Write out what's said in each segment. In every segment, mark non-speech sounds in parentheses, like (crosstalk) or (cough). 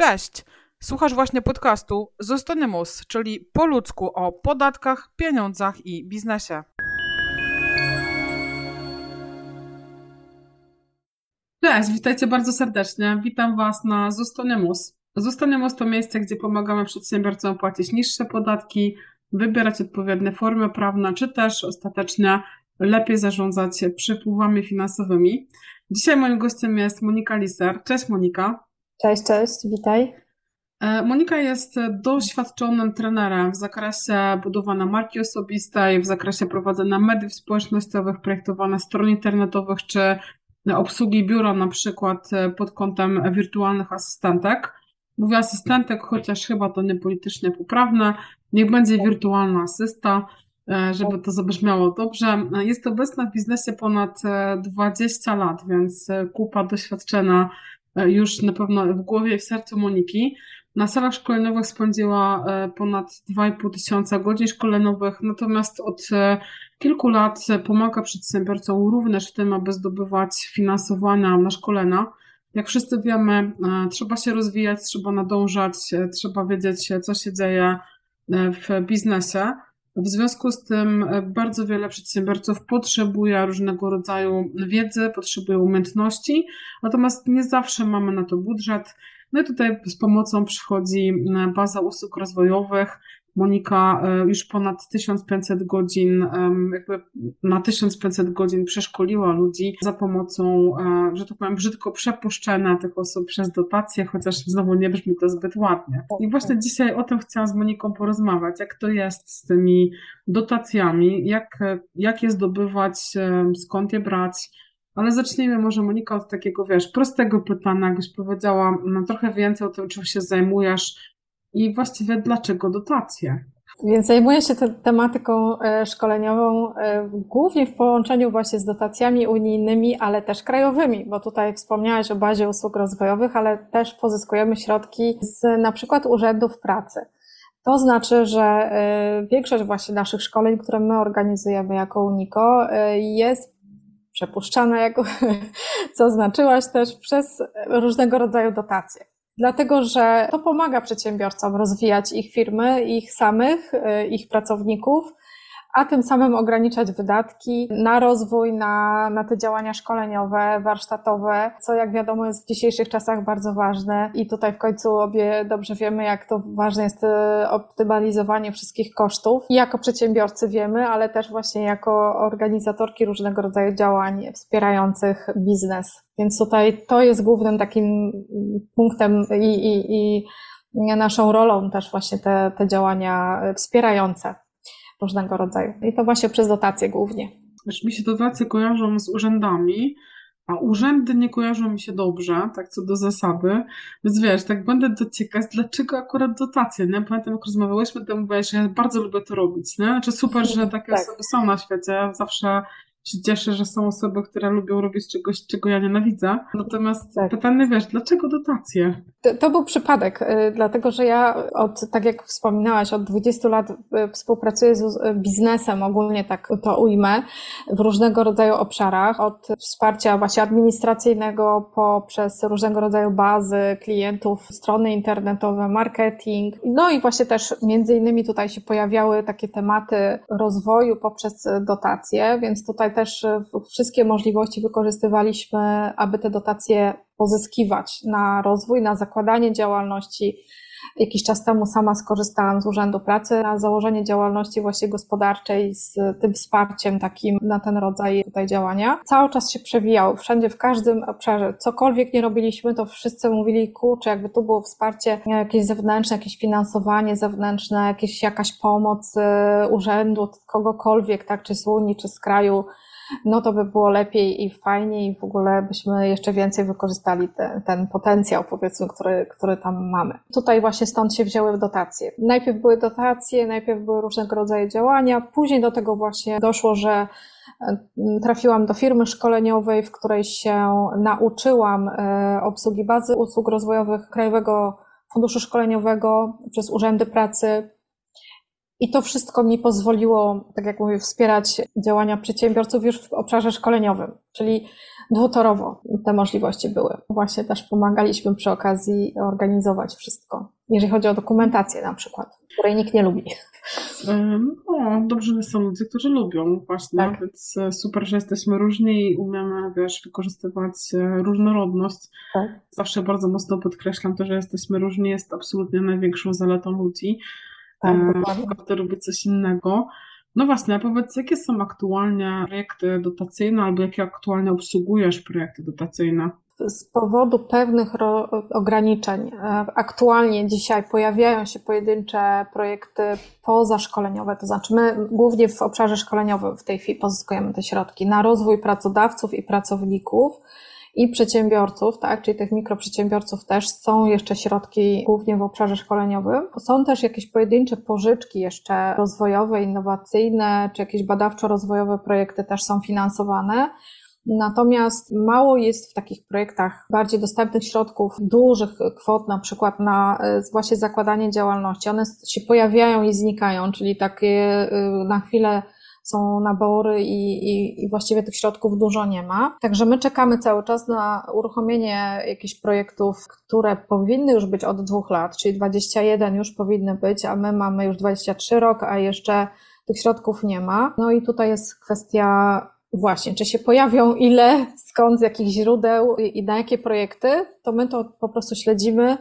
Cześć! Słuchasz właśnie podcastu Zostanymus, czyli po ludzku o podatkach, pieniądzach i biznesie. Cześć, witajcie bardzo serdecznie. Witam Was na Zostanymus. Zostanymus to miejsce, gdzie pomagamy przedsiębiorcom płacić niższe podatki, wybierać odpowiednie formy prawne, czy też ostatecznie lepiej zarządzać przepływami finansowymi. Dzisiaj moim gościem jest Monika Liser. Cześć Monika. Cześć, cześć, witaj. E, Monika jest doświadczonym trenerem w zakresie budowania marki osobistej, w zakresie prowadzenia mediów społecznościowych, projektowania stron internetowych czy obsługi biura, na przykład e, pod kątem wirtualnych asystentek. Mówię asystentek, chociaż chyba to nie politycznie poprawne. Niech będzie wirtualna asysta, e, żeby to zabrzmiało dobrze. Jest obecna w biznesie ponad 20 lat, więc kupa doświadczenia już na pewno w głowie i w sercu Moniki. Na salach szkoleniowych spędziła e, ponad 2,5 tysiąca godzin szkoleniowych, natomiast od e, kilku lat pomaga przedsiębiorcom również w tym, aby zdobywać finansowania na szkolenia. Jak wszyscy wiemy, e, trzeba się rozwijać, trzeba nadążać, trzeba wiedzieć, co się dzieje w biznesie. W związku z tym bardzo wiele przedsiębiorców potrzebuje różnego rodzaju wiedzy, potrzebuje umiejętności, natomiast nie zawsze mamy na to budżet. No i tutaj z pomocą przychodzi e, baza usług rozwojowych. Monika e, już ponad 1500 godzin, jakby na 1500 godzin przeszkoliła ludzi za pomocą, e, że tak powiem, brzydko przepuszczenia tych osób przez dotacje, chociaż znowu nie brzmi to zbyt ładnie. I właśnie dzisiaj o tym chciałam z Moniką porozmawiać, jak to jest z tymi dotacjami, jak, jak je zdobywać, skąd je brać, ale zacznijmy może Monika od takiego, wiesz, prostego pytania, jakbyś powiedziała no, trochę więcej o tym, czym się zajmujesz i właściwie dlaczego dotacje. Więc zajmuję się te, tematyką e, szkoleniową e, głównie w połączeniu właśnie z dotacjami unijnymi, ale też krajowymi, bo tutaj wspomniałaś o bazie usług rozwojowych, ale też pozyskujemy środki z na przykład urzędów pracy. To znaczy, że e, większość właśnie naszych szkoleń, które my organizujemy jako UNICO, jest przepuszczane, jak zaznaczyłaś (laughs) też, przez różnego rodzaju dotacje. Dlatego, że to pomaga przedsiębiorcom rozwijać ich firmy, ich samych, ich pracowników, a tym samym ograniczać wydatki na rozwój, na, na te działania szkoleniowe, warsztatowe, co jak wiadomo jest w dzisiejszych czasach bardzo ważne i tutaj w końcu obie dobrze wiemy, jak to ważne jest e, optymalizowanie wszystkich kosztów. I jako przedsiębiorcy wiemy, ale też właśnie jako organizatorki różnego rodzaju działań wspierających biznes. Więc tutaj to jest głównym takim punktem i, i, i naszą rolą też właśnie te, te działania wspierające różnego rodzaju. I to właśnie przez dotacje głównie. Wiesz, mi się dotacje kojarzą z urzędami, a urzędy nie kojarzą mi się dobrze, tak co do zasady. Więc wiesz, tak będę dociekać, dlaczego akurat dotacje, nie? Pamiętam, jak rozmawiałyśmy, to mówiłaś, że ja bardzo lubię to robić, nie? Znaczy super, że takie tak. osoby są na świecie. Zawsze się cieszę, że są osoby, które lubią robić czegoś, czego ja nienawidzę. Natomiast tak. pytanie, wiesz, dlaczego dotacje? To, to, był przypadek, y, dlatego że ja od, tak jak wspominałaś, od 20 lat y, współpracuję z biznesem, ogólnie tak to ujmę, w różnego rodzaju obszarach, od wsparcia właśnie administracyjnego poprzez różnego rodzaju bazy klientów, strony internetowe, marketing. No i właśnie też między innymi tutaj się pojawiały takie tematy rozwoju poprzez dotacje, więc tutaj też e, wszystkie możliwości wykorzystywaliśmy, aby te dotacje pozyskiwać na rozwój, na zakładanie działalności. Jakiś czas temu sama skorzystałam z Urzędu Pracy na założenie działalności właśnie gospodarczej z tym wsparciem takim na ten rodzaj tutaj działania. Cały czas się przewijało, wszędzie, w każdym obszarze. Cokolwiek nie robiliśmy, to wszyscy mówili, kurczę, jakby tu było wsparcie jakieś zewnętrzne, jakieś finansowanie zewnętrzne, jakieś, jakaś pomoc e, urzędu, kogokolwiek, tak, czy z Unii, czy z kraju, no to by było lepiej i fajniej i w ogóle byśmy jeszcze więcej wykorzystali te, ten potencjał, powiedzmy, który, który tam mamy. Tutaj właśnie stąd się wzięły dotacje. Najpierw były dotacje, najpierw były różnego rodzaju działania, później do tego właśnie doszło, że e, trafiłam do firmy szkoleniowej, w której się nauczyłam e, obsługi bazy usług rozwojowych Krajowego Funduszu Szkoleniowego przez urzędy pracy, i to wszystko mi pozwoliło, tak jak mówię, wspierać działania przedsiębiorców już w obszarze szkoleniowym. Czyli dwutorowo te możliwości były. Właśnie też pomagaliśmy przy okazji organizować wszystko, jeżeli chodzi o dokumentację na przykład, której nikt nie lubi. No, dobrze, że są ludzie, którzy lubią właśnie, tak. więc e, super, że jesteśmy różni i umiemy, wiesz, wykorzystywać e, różnorodność. Tak. Zawsze bardzo mocno podkreślam to, że jesteśmy różni, jest absolutnie największą zaletą ludzi. Tak, dokładnie. Każdy lubi coś innego. No właśnie, a powiedz, jakie są aktualnie projekty dotacyjne albo jakie aktualnie obsługujesz projekty dotacyjne? z powodu pewnych ograniczeń e, aktualnie dzisiaj pojawiają się pojedyncze projekty pozaszkoleniowe, to znaczy my głównie w obszarze szkoleniowym w tej chwili pozyskujemy te środki na rozwój pracodawców i pracowników i przedsiębiorców, tak, czyli tych mikroprzedsiębiorców też są jeszcze środki głównie w obszarze szkoleniowym. Są też jakieś pojedyncze pożyczki jeszcze rozwojowe, innowacyjne, czy jakieś badawczo-rozwojowe projekty też są finansowane. Natomiast mało jest w takich projektach bardziej dostępnych środków, dużych kwot, na przykład na e, właśnie zakładanie działalności. One się pojawiają i znikają, czyli takie e, na chwilę są nabory i, i, i, właściwie tych środków dużo nie ma. Także my czekamy cały czas na uruchomienie jakichś projektów, które powinny już być od dwóch lat, czyli 21 już powinny być, a my mamy już 23 rok, a jeszcze tych środków nie ma. No i tutaj jest kwestia Właśnie, czy się pojawią, ile, skąd, z jakich źródeł i na jakie projekty, to my to po prostu śledzimy,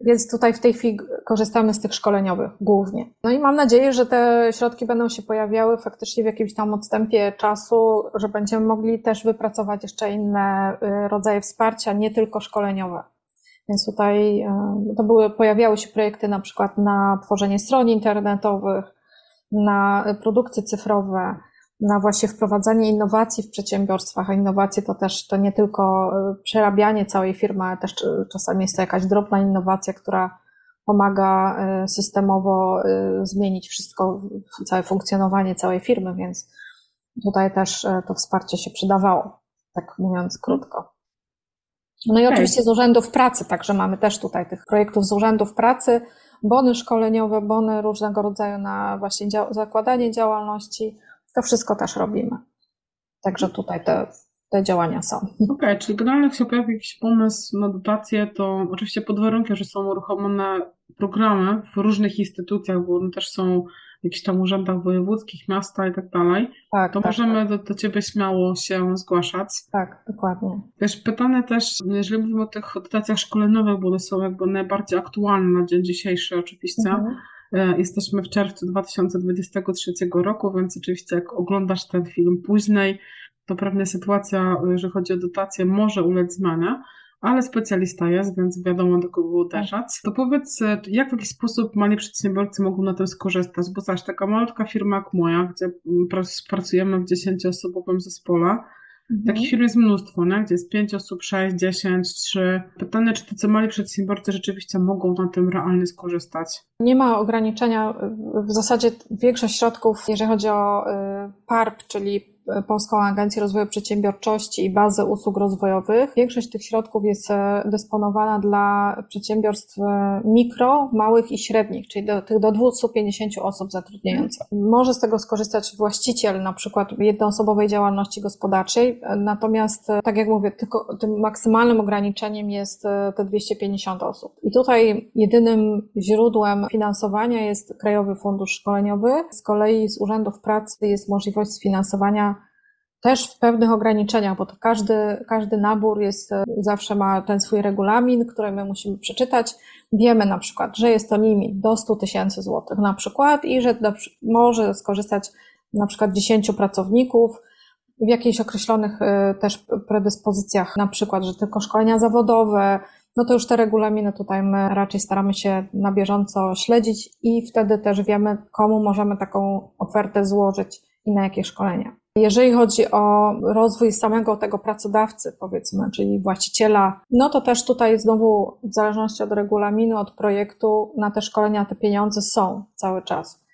więc tutaj w tej chwili korzystamy z tych szkoleniowych głównie. No i mam nadzieję, że te środki będą się pojawiały faktycznie w jakimś tam odstępie czasu, że będziemy mogli też wypracować jeszcze inne y, rodzaje wsparcia, nie tylko szkoleniowe. Więc tutaj y, to były, pojawiały się projekty na przykład na tworzenie stron internetowych, na produkcje cyfrowe, na właśnie wprowadzanie innowacji w przedsiębiorstwach, a innowacje to też to nie tylko e, przerabianie całej firmy, ale też czasami jest to jakaś drobna innowacja, która pomaga e, systemowo e, zmienić wszystko, całe funkcjonowanie całej firmy, więc tutaj też to wsparcie się przydawało, tak mówiąc krótko. No i oczywiście z urzędów pracy, także mamy też tutaj tych projektów z urzędów pracy, bony szkoleniowe, bony różnego rodzaju na właśnie zakładanie działalności, to wszystko też robimy. Także tutaj te, te działania są. Okej, okay, czyli generalnie jak się pojawi jakiś pomysł na dotację, to oczywiście pod warunkiem, że są uruchomione programy w różnych instytucjach, bo one też są w jakichś tam urzędach wojewódzkich, miasta i tak dalej, tak, to tak, możemy tak. Do, do Ciebie śmiało się zgłaszać. Tak, dokładnie. Wiesz, pytanie też, jeżeli mówimy o tych dotacjach szkoleniowych, bo one są jakby najbardziej aktualne na dzień dzisiejszy oczywiście, mhm jesteśmy w czerwcu 2023 roku, więc oczywiście jak oglądasz ten film później, to pewnie sytuacja, jeżeli chodzi o dotację, może ulec zmianie, ale specjalista jest, więc wiadomo do kogo uderzać. To powiedz, e, jak w jaki sposób mali przedsiębiorcy mogą na tym skorzystać? Bo zaś taka malutka firma jak moja, gdzie pracujemy w 10-osobowym zespole, Mhm. Takich firm jest mnóstwo, nie? gdzie jest 5 osób, 6, 10, 3. Pytanie, czy tacy mali przedsiębiorcy rzeczywiście mogą na tym realnie skorzystać? Nie ma ograniczenia. W zasadzie większość środków, jeżeli chodzi o y, PARP, czyli Polską Agencję Rozwoju Przedsiębiorczości i bazę usług rozwojowych. Większość tych środków jest e, dysponowana dla przedsiębiorstw e, mikro, małych i średnich, czyli do, tych do 250 osób zatrudniających. Może z tego skorzystać właściciel na przykład jednoosobowej działalności gospodarczej, natomiast e, tak jak mówię, tylko tym maksymalnym ograniczeniem jest te 250 osób. I tutaj jedynym źródłem finansowania jest Krajowy Fundusz Szkoleniowy. Z kolei z urzędów pracy jest możliwość sfinansowania też w pewnych ograniczeniach, bo to każdy, każdy nabór jest, zawsze ma ten swój regulamin, który my musimy przeczytać. Wiemy na przykład, że jest to limit do 100 tysięcy złotych na przykład i że do, może skorzystać na przykład 10 pracowników w jakichś określonych e, też predyspozycjach, na przykład, że tylko szkolenia zawodowe, no to już te regulaminy tutaj my raczej staramy się na bieżąco śledzić i wtedy też wiemy, komu możemy taką ofertę złożyć i na jakie szkolenia. Jeżeli chodzi o rozwój samego tego pracodawcy, powiedzmy, czyli właściciela, no to też tutaj znowu w zależności od regulaminu, od projektu, na te szkolenia te pieniądze są cały czas.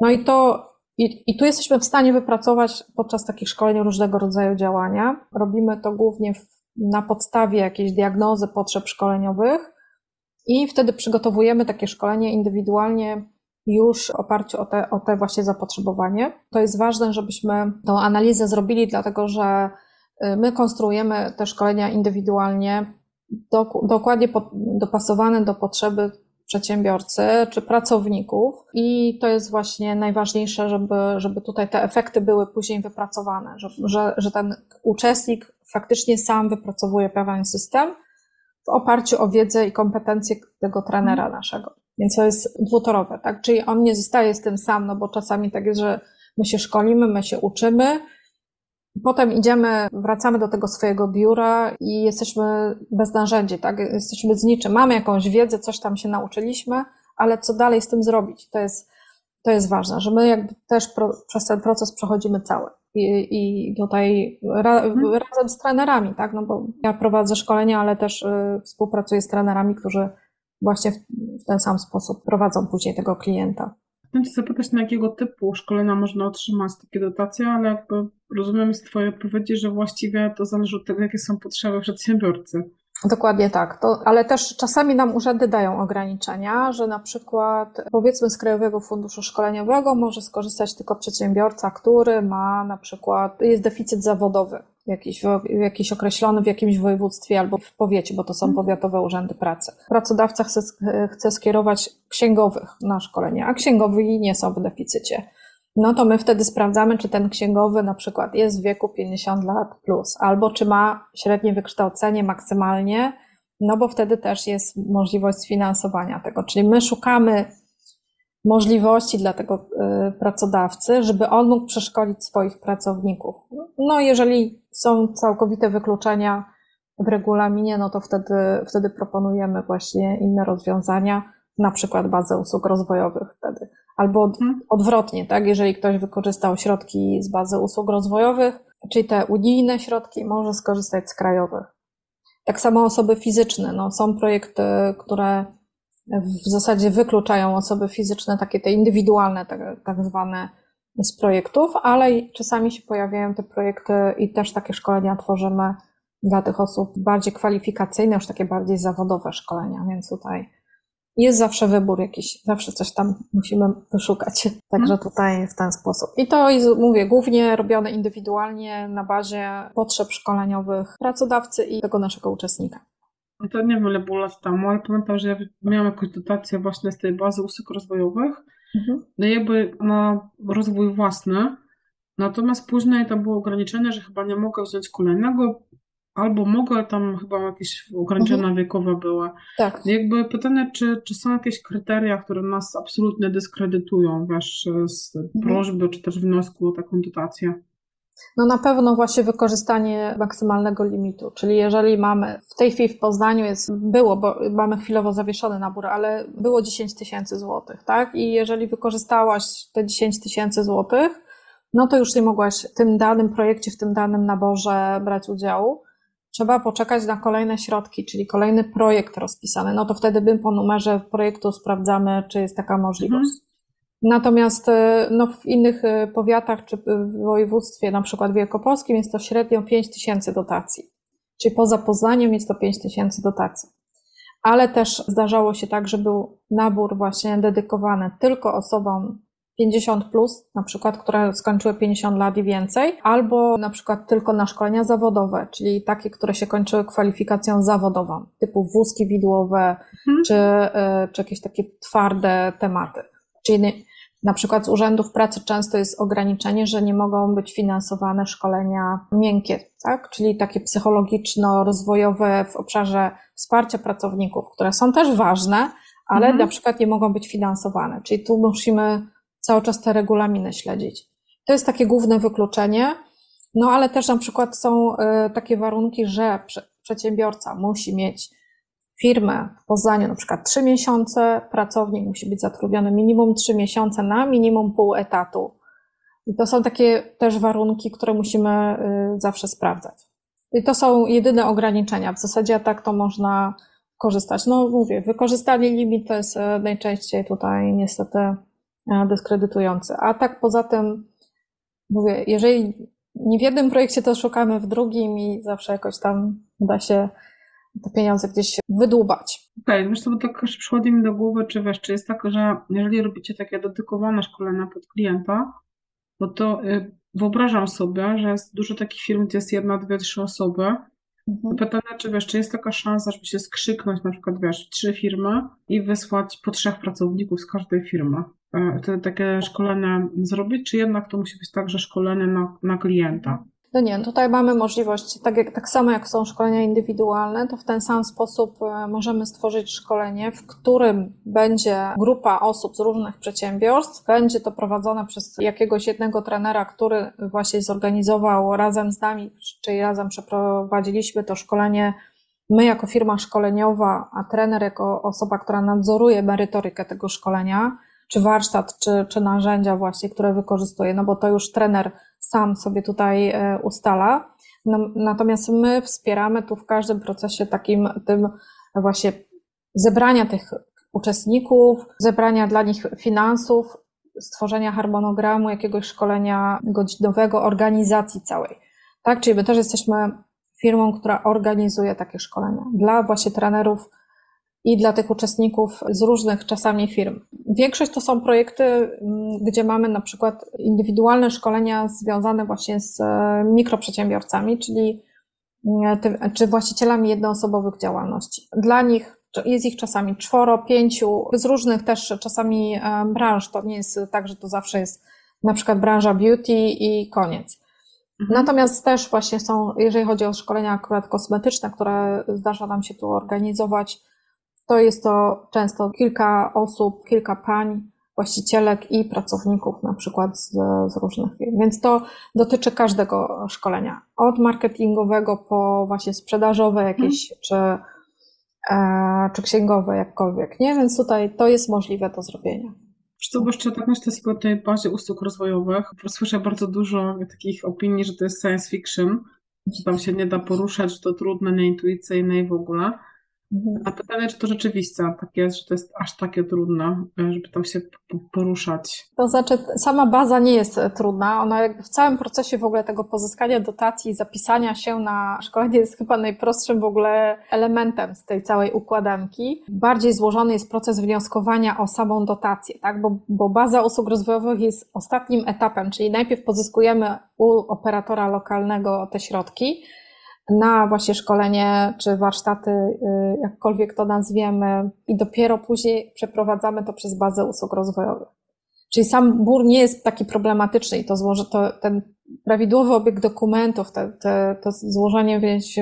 No i to, i, i tu jesteśmy w stanie wypracować podczas takich szkoleń różnego rodzaju działania. Robimy to głównie w, na podstawie jakiejś diagnozy potrzeb szkoleniowych i wtedy przygotowujemy takie szkolenie indywidualnie już w oparciu o te, o te właśnie zapotrzebowanie. To jest ważne, żebyśmy tą analizę zrobili, dlatego że My konstruujemy te szkolenia indywidualnie, dokładnie dopasowane do potrzeby przedsiębiorcy czy pracowników i to jest właśnie najważniejsze, żeby, żeby tutaj te efekty były później wypracowane, że, że, że ten uczestnik faktycznie sam wypracowuje pewien system w oparciu o wiedzę i kompetencje tego trenera naszego. Więc to jest dwutorowe, tak? Czyli on nie zostaje z tym sam, no bo czasami tak jest, że my się szkolimy, my się uczymy, Potem idziemy, wracamy do tego swojego biura i jesteśmy bez narzędzi, tak? Jesteśmy z niczym. Mamy jakąś wiedzę, coś tam się nauczyliśmy, ale co dalej z tym zrobić? To jest, to jest ważne, że my jakby też pro, przez ten proces przechodzimy cały. I, i tutaj ra, mhm. razem z trenerami, tak? No bo ja prowadzę szkolenia, ale też y, współpracuję z trenerami, którzy właśnie w, ten sam sposób prowadzą później tego klienta. Chciałam Cię zapytać, na jakiego typu szkolenia można otrzymać takie dotacje, ale jakby rozumiem z Twojej odpowiedzi, że właściwie to zależy od tego, jakie są potrzeby przedsiębiorcy. Dokładnie tak, to, ale też czasami nam urzędy dają ograniczenia, że na przykład powiedzmy z Krajowego Funduszu Szkoleniowego może skorzystać tylko przedsiębiorca, który ma na przykład, jest deficyt zawodowy jakiś, jakiś określony w jakimś województwie albo w powiecie, bo to są mhm. powiatowe urzędy pracy. Pracodawca chce, chce skierować księgowych na szkolenie, a księgowi nie są w deficycie. No to my wtedy sprawdzamy, czy ten księgowy na przykład jest w wieku 50 lat plus, albo czy ma średnie wykształcenie maksymalnie, no bo wtedy też jest możliwość sfinansowania tego. Czyli my szukamy możliwości dla tego y, pracodawcy, żeby on mógł przeszkolić swoich pracowników. No, jeżeli są całkowite wykluczenia w regulaminie, no to wtedy, wtedy proponujemy właśnie inne rozwiązania, na przykład bazę usług rozwojowych wtedy. Albo od, mhm. odwrotnie, tak? Jeżeli ktoś wykorzystał środki z bazy usług rozwojowych, czyli te unijne środki, może skorzystać z krajowych. Tak samo osoby fizyczne. No, są projekty, które w zasadzie wykluczają osoby fizyczne, takie te indywidualne, tak, tak zwane z projektów, ale czasami się pojawiają te projekty i też takie szkolenia tworzymy dla tych osób bardziej kwalifikacyjne, już takie bardziej zawodowe szkolenia, więc tutaj jest zawsze wybór jakiś, zawsze coś tam musimy wyszukać. (laughs) Także mhm. tutaj w ten sposób. I to jest, mówię, głównie robione indywidualnie na bazie potrzeb szkoleniowych pracodawcy i tego naszego uczestnika. No to nie wiem, ile było lat temu, ale pamiętam, że ja miałam jakąś dotację właśnie z tej bazy usług rozwojowych, mhm. no jakby na rozwój własny. Natomiast później to było ograniczenie, że chyba nie mogę wziąć kolejnego, albo mogę, tam chyba jakieś ograniczenia mhm. wiekowe były. Tak. Jakby pytanie, czy, czy są jakieś kryteria, które nas absolutnie dyskredytują, wiesz, z mhm. prośby, czy też wniosku o taką dotację? No na pewno właśnie wykorzystanie maksymalnego limitu, czyli jeżeli mamy, w tej chwili w Poznaniu jest, było, bo mamy chwilowo zawieszony nabór, ale było 10 tysięcy złotych, tak? I jeżeli wykorzystałaś te 10 tysięcy złotych, no to już nie mogłaś w tym danym projekcie, w tym danym naborze brać udziału. Trzeba poczekać na kolejne środki, czyli kolejny projekt rozpisany. No to wtedy bym po numerze projektu sprawdzamy, czy jest taka możliwość. Mhm. Natomiast e, no, w innych e, powiatach czy w województwie, na przykład wielkopolskim, jest to średnio 5 tysięcy dotacji. Czyli poza Poznaniem jest to 5 tysięcy dotacji. Ale też zdarzało się tak, że był nabór właśnie dedykowany tylko osobom 50 plus, na przykład, które skończyły 50 lat i więcej, albo na przykład tylko na szkolenia zawodowe, czyli takie, które się kończyły kwalifikacją zawodową, typu wózki widłowe, mhm. czy, e, czy jakieś takie twarde tematy. Czyli na przykład z urzędów pracy często jest ograniczenie, że nie mogą być finansowane szkolenia miękkie, tak? czyli takie psychologiczno-rozwojowe w obszarze wsparcia pracowników, które są też ważne, ale mhm. na przykład nie mogą być finansowane. Czyli tu musimy cały czas te regulaminy śledzić. To jest takie główne wykluczenie. No ale też na przykład są y, takie warunki, że przedsiębiorca musi mieć firmę w Poznaniu na przykład 3 miesiące, pracownik musi być zatrudniony minimum 3 miesiące na minimum pół etatu. I to są takie też warunki, które musimy y, zawsze sprawdzać. I to są jedyne ograniczenia. W zasadzie tak to można korzystać. No mówię, wykorzystanie limit to jest e, najczęściej tutaj niestety e, dyskredytujące. A tak poza tym, mówię, jeżeli nie w jednym projekcie, to szukamy w drugim i zawsze jakoś tam da się te pieniądze gdzieś wydłubać. Okej, okay, wiesz co, bo tak przychodzi mi do głowy, czy wiesz, czy jest tak, że jeżeli robicie takie dedykowane szkolenia pod klienta, no to y, wyobrażam sobie, że jest dużo takich firm, gdzie jest jedna, dwie, trzy osoby. Mhm. Pytanie, czy wiesz, czy jest taka szansa, żeby się skrzyknąć na przykład, wiesz, trzy firmy i wysłać po trzech pracowników z każdej firmy. E, Wtedy takie szkolenie zrobić, czy jednak to musi być także szkolenie na, na klienta? No nie, tutaj mamy możliwość, tak, jak, tak samo jak są szkolenia indywidualne, to w ten sam sposób e, możemy stworzyć szkolenie, w którym będzie grupa osób z różnych przedsiębiorstw. Będzie to prowadzone przez jakiegoś jednego trenera, który właśnie zorganizował razem z nami, czyli razem przeprowadziliśmy to szkolenie. My jako firma szkoleniowa, a trener jako osoba, która nadzoruje merytorykę tego szkolenia, czy warsztat, czy, czy narzędzia właśnie, które wykorzystuje, no bo to już trener sam sobie tutaj e, ustala. Natomiast my wspieramy tu w każdym procesie takim tym właśnie zebrania tych uczestników, zebrania dla nich finansów, stworzenia harmonogramu, jakiegoś szkolenia godzinowego, organizacji całej. Tak, czyli my też jesteśmy firmą, która organizuje takie szkolenia dla właśnie trenerów i dla tych uczestników z różnych czasami firm. Większość to są projekty, mm, gdzie mamy na przykład indywidualne szkolenia związane właśnie z e, mikroprzedsiębiorcami, czyli mm, czy właścicielami jednoosobowych działalności. Dla nich jest ich czasami czworo, pięciu, z różnych też czasami e, branż. To nie jest tak, że to zawsze jest na przykład branża beauty i koniec. Mhm. Natomiast też właśnie są, jeżeli chodzi o szkolenia akurat kosmetyczne, które zdarza nam się tu organizować, to jest to często kilka osób, kilka pań, właścicielek i pracowników na przykład z, z, różnych firm. Więc to dotyczy każdego szkolenia. Od marketingowego po właśnie sprzedażowe jakieś, hmm. czy, e, czy księgowe, jakkolwiek, nie? Więc tutaj to jest możliwe do zrobienia. Co, bo jeszcze tak myślę sobie o tej bazie usług rozwojowych. Słyszę bardzo dużo takich opinii, że to jest science fiction, że tam się nie da poruszać, że to trudne, nieintuicyjne i w ogóle. Mhm. A pytanie, czy to rzeczywiście tak jest, że to jest aż takie trudne, żeby tam się poruszać? To znaczy, sama baza nie jest trudna. Ona w całym procesie w ogóle tego pozyskania dotacji, zapisania się na szkolenie jest chyba najprostszym w ogóle elementem z tej całej układanki. Bardziej złożony jest proces wnioskowania o samą dotację, tak? bo, bo baza usług rozwojowych jest ostatnim etapem, czyli najpierw pozyskujemy u operatora lokalnego te środki, na właśnie szkolenie czy warsztaty, y, jakkolwiek to nazwiemy, i dopiero później przeprowadzamy to przez bazę usług rozwojowych. Czyli sam BUR nie jest taki problematyczny i to, złoży, to ten prawidłowy obieg dokumentów, te, te, to złożenie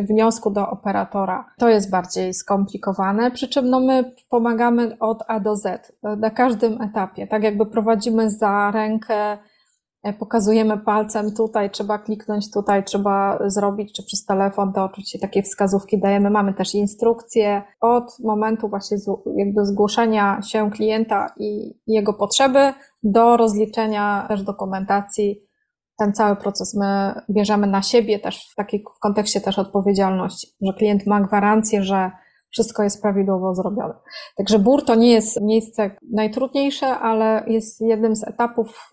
wniosku do operatora, to jest bardziej skomplikowane, przy czym no my pomagamy od A do Z, na każdym etapie, tak jakby prowadzimy za rękę pokazujemy palcem tutaj, trzeba kliknąć tutaj, trzeba zrobić, czy przez telefon, to oczywiście takie wskazówki dajemy. Mamy też instrukcje od momentu właśnie jakby zgłoszenia się klienta i jego potrzeby do rozliczenia też dokumentacji. Ten cały proces my bierzemy na siebie też w takiej w kontekście też odpowiedzialności, że klient ma gwarancję, że wszystko jest prawidłowo zrobione. Także BUR to nie jest miejsce najtrudniejsze, ale jest jednym z etapów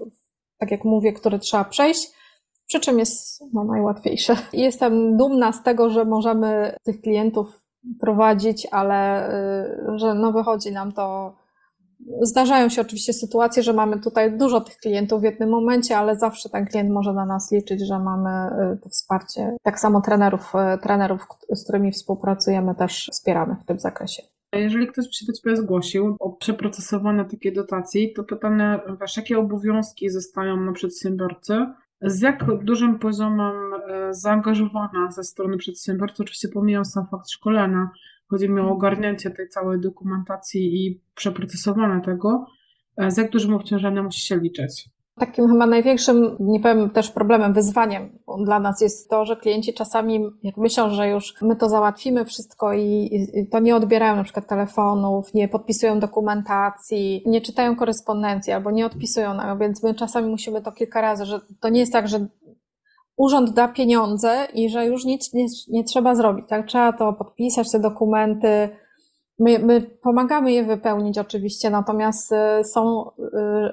tak jak mówię, które trzeba przejść, przy czym jest no, najłatwiejsze. Jestem dumna z tego, że możemy tych klientów prowadzić, ale y, że no wychodzi nam to. Zdarzają się oczywiście sytuacje, że mamy tutaj dużo tych klientów w jednym momencie, ale zawsze ten klient może na nas liczyć, że mamy y, to wsparcie. Tak samo trenerów, y, trenerów, z którymi współpracujemy, też wspieramy w tym zakresie. Jeżeli ktoś się do Ciebie zgłosił o przeprocesowanie takiej dotacji, to pytanie, wiesz, jakie obowiązki zostają na przedsiębiorcy? Z jak dużym poziomem e, zaangażowania ze strony przedsiębiorcy, oczywiście pomijam sam fakt szkolenia, chodzi mi o ogarnięcie tej całej dokumentacji i przeprocesowanie tego, e, z jak dużym obciążeniem musi się liczyć? Takim chyba największym, nie powiem też problemem, wyzwaniem dla nas jest to, że klienci czasami jak myślą, że już my to załatwimy wszystko i, i to nie odbierają na przykład telefonów, nie podpisują dokumentacji, nie czytają korespondencji albo nie odpisują, no, więc my czasami musimy to kilka razy, że to nie jest tak, że urząd da pieniądze i że już nic nie, nie trzeba zrobić, tak? Trzeba to podpisać, te dokumenty, My, my, pomagamy je wypełnić oczywiście, natomiast y, są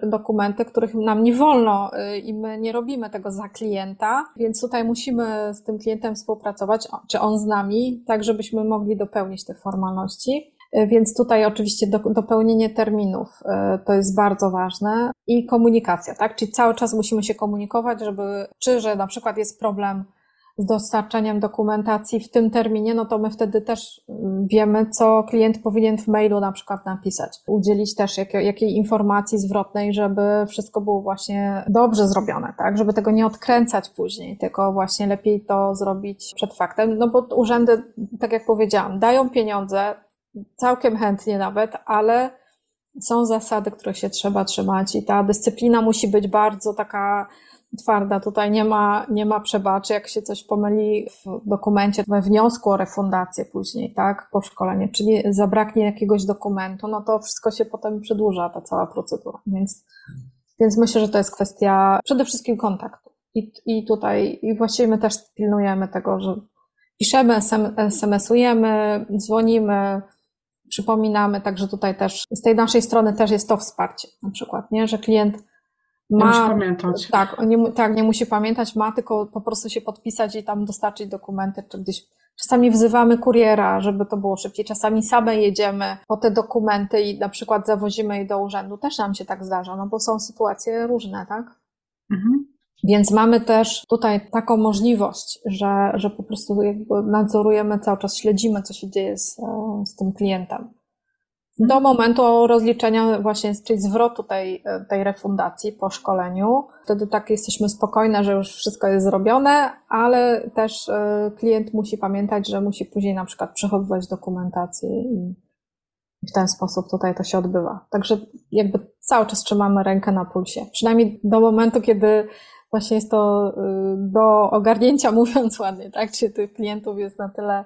y, dokumenty, których nam nie wolno y, i my nie robimy tego za klienta, więc tutaj musimy z tym klientem współpracować, czy on z nami, tak żebyśmy mogli dopełnić te formalności. Więc tutaj oczywiście do, dopełnienie terminów to jest bardzo ważne i komunikacja, tak? Czyli cały czas musimy się komunikować, żeby, czy że na przykład jest problem z dostarczeniem dokumentacji w tym terminie, no to my wtedy też mm, wiemy, co klient powinien w mailu na przykład napisać. Udzielić też jakiej, jakiej informacji zwrotnej, żeby wszystko było właśnie dobrze zrobione, tak? Żeby tego nie odkręcać później, tylko właśnie lepiej to zrobić przed faktem, no bo urzędy, tak jak powiedziałam, dają pieniądze, całkiem chętnie nawet, ale są zasady, które się trzeba trzymać i ta dyscyplina musi być bardzo taka twarda. Tutaj nie ma, nie ma przebaczy, jak się coś pomyli w dokumencie, we wniosku o refundację później, tak, po szkoleniu, czyli zabraknie jakiegoś dokumentu, no to wszystko się potem przedłuża, ta cała procedura. Więc, więc myślę, że to jest kwestia przede wszystkim kontaktu. I, i tutaj, i właściwie my też pilnujemy tego, że piszemy, SMS-ujemy, dzwonimy, przypominamy, także tutaj też z tej naszej strony też jest to wsparcie, na przykład, nie, że klient ma, nie musi pamiętać. Tak, nie, tak, nie musi pamiętać, ma tylko po prostu się podpisać i tam dostarczyć dokumenty, czy gdzieś. Czasami wzywamy kuriera, żeby to było szybciej, czasami same jedziemy po te dokumenty i na przykład zawozimy je do urzędu. Też nam się tak zdarza, no bo są sytuacje różne, tak? Mhm. Więc mamy też tutaj taką możliwość, że, że po prostu nadzorujemy cały czas, śledzimy, co się dzieje z, z tym klientem do momentu rozliczenia właśnie, czyli zwrotu tej, tej refundacji po szkoleniu. Wtedy tak jesteśmy spokojne, że już wszystko jest zrobione, ale też e, klient musi pamiętać, że musi później na przykład przechowywać dokumentację i w ten sposób tutaj to się odbywa. Także jakby cały czas trzymamy rękę na pulsie. Przynajmniej do momentu, kiedy właśnie jest to e, do ogarnięcia, (laughs) mówiąc ładnie, tak? Czy tych klientów jest na tyle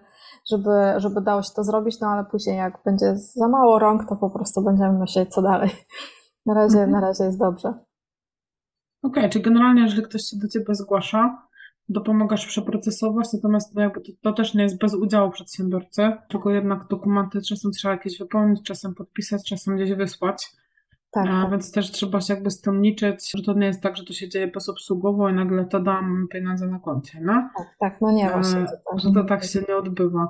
żeby, żeby dało się to zrobić, no ale później jak będzie za mało rąk, to po prostu będziemy myśleć, co dalej. (laughs) Na razie, mhm. na razie jest dobrze. Okej, okay, czyli generalnie, jeżeli ktoś się do Ciebie zgłasza, to pomagasz przeprocesować, natomiast to, jakby to, to, też nie jest bez udziału przedsiębiorcy, tylko jednak dokumenty czasem trzeba jakieś wypełnić, czasem podpisać, czasem gdzieś wysłać. Tak, A, tak. Więc też trzeba się jakby z tym liczyć, że to nie jest tak, że to się dzieje bezobsługowo i nagle to dam pieniądze na koncie, no? Tak, tak, no nie, właśnie. To że to tak się nie odbywa.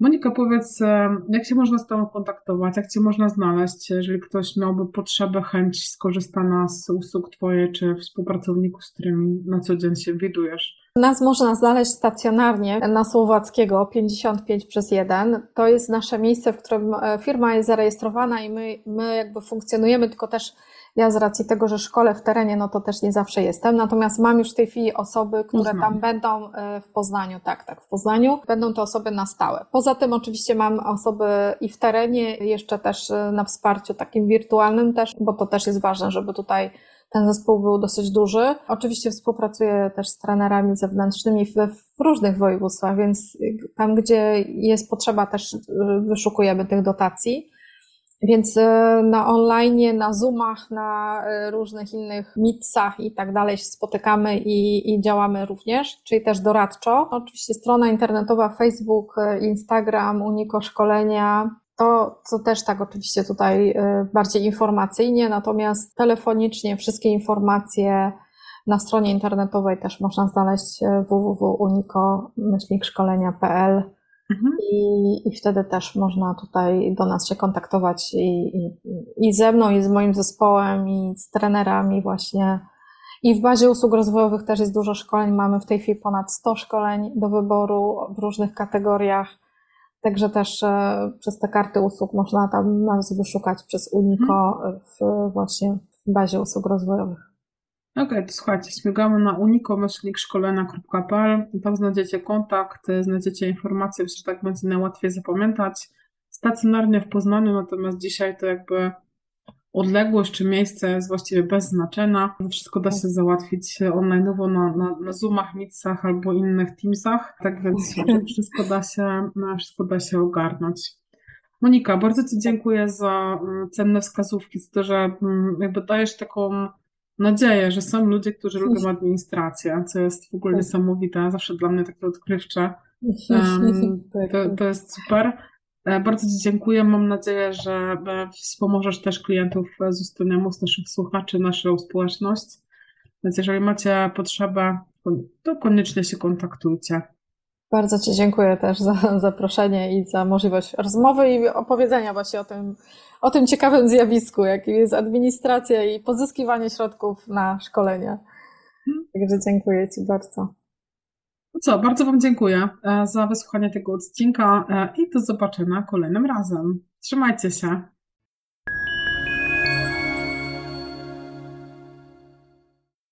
Monika, powiedz, e, jak się można z Tobą kontaktować, jak Cię można znaleźć, jeżeli ktoś miałby potrzebę, chęć skorzystania z usług Twojej czy współpracowników, z którymi na co dzień się widujesz? Nas można znaleźć stacjonarnie na Słowackiego 55 przez 1. To jest nasze miejsce, w którym e, firma jest zarejestrowana i my, my jakby funkcjonujemy, tylko też ja z racji tego, że szkole w terenie, no to też nie zawsze jestem. Natomiast mam już w tej chwili osoby, które tam będą e, w Poznaniu, tak, tak, w Poznaniu. Będą to osoby na stałe. Poza tym oczywiście mam osoby i w terenie, jeszcze też e, na wsparciu takim wirtualnym też, bo to też jest ważne, żeby tutaj ten zespół był dosyć duży. Oczywiście współpracuję też z trenerami zewnętrznymi w, w, różnych województwach, więc tam, gdzie jest potrzeba, też e, wyszukujemy tych dotacji. Więc e, na online, na Zoomach, na e, różnych innych mitsach i tak dalej się spotykamy i, i działamy również, czyli też doradczo. Oczywiście strona internetowa Facebook, Instagram, Uniko Szkolenia, to, co też tak oczywiście tutaj bardziej informacyjnie, natomiast telefonicznie wszystkie informacje na stronie internetowej też można znaleźć www.uniko-szkolenia.pl Mhm. I, I wtedy też można tutaj do nas się kontaktować i, i, i ze mną, i z moim zespołem, i z trenerami właśnie. I w bazie usług rozwojowych też jest dużo szkoleń. Mamy w tej chwili ponad 100 szkoleń do wyboru w różnych kategoriach. Także też e, przez te karty usług można tam nas wyszukać przez Uniko mhm. w, właśnie w bazie usług rozwojowych. Okej, okay, to słuchajcie, śmigamy na uniko-szkolenia.pl, tam znajdziecie kontakt, znajdziecie informacje, że tak będzie najłatwiej zapamiętać. Stacjonarnie w Poznaniu, natomiast dzisiaj to jakby odległość czy miejsce jest właściwie bez znaczenia. Wszystko da się załatwić online na, na, na Zoomach, Meetsach albo innych Teamsach, tak więc wszystko da się, wszystko da się ogarnąć. Monika, bardzo Ci dziękuję za mm, cenne wskazówki, za to, że mm, jakby dajesz taką nadzieję, że są ludzie, którzy lubią administrację, co jest w ogóle tak. niesamowite, zawsze dla mnie takie odkrywcze. Um, (laughs) to, to jest super. E, bardzo Ci dziękuję. Mam nadzieję, że e, wspomożesz też klientów z ustawieniem naszych słuchaczy, naszą społeczność. Więc jeżeli macie potrzebę, to koniecznie się kontaktujcie. Bardzo Ci dziękuję też za (laughs) zaproszenie i za możliwość rozmowy i opowiedzenia właśnie o tym, o tym ciekawym zjawisku, jakim jest administracja i pozyskiwanie środków na szkolenia. Także dziękuję Ci bardzo. No co, bardzo Wam dziękuję e, za wysłuchanie tego odcinka e, i do zobaczenia kolejnym razem. Trzymajcie się.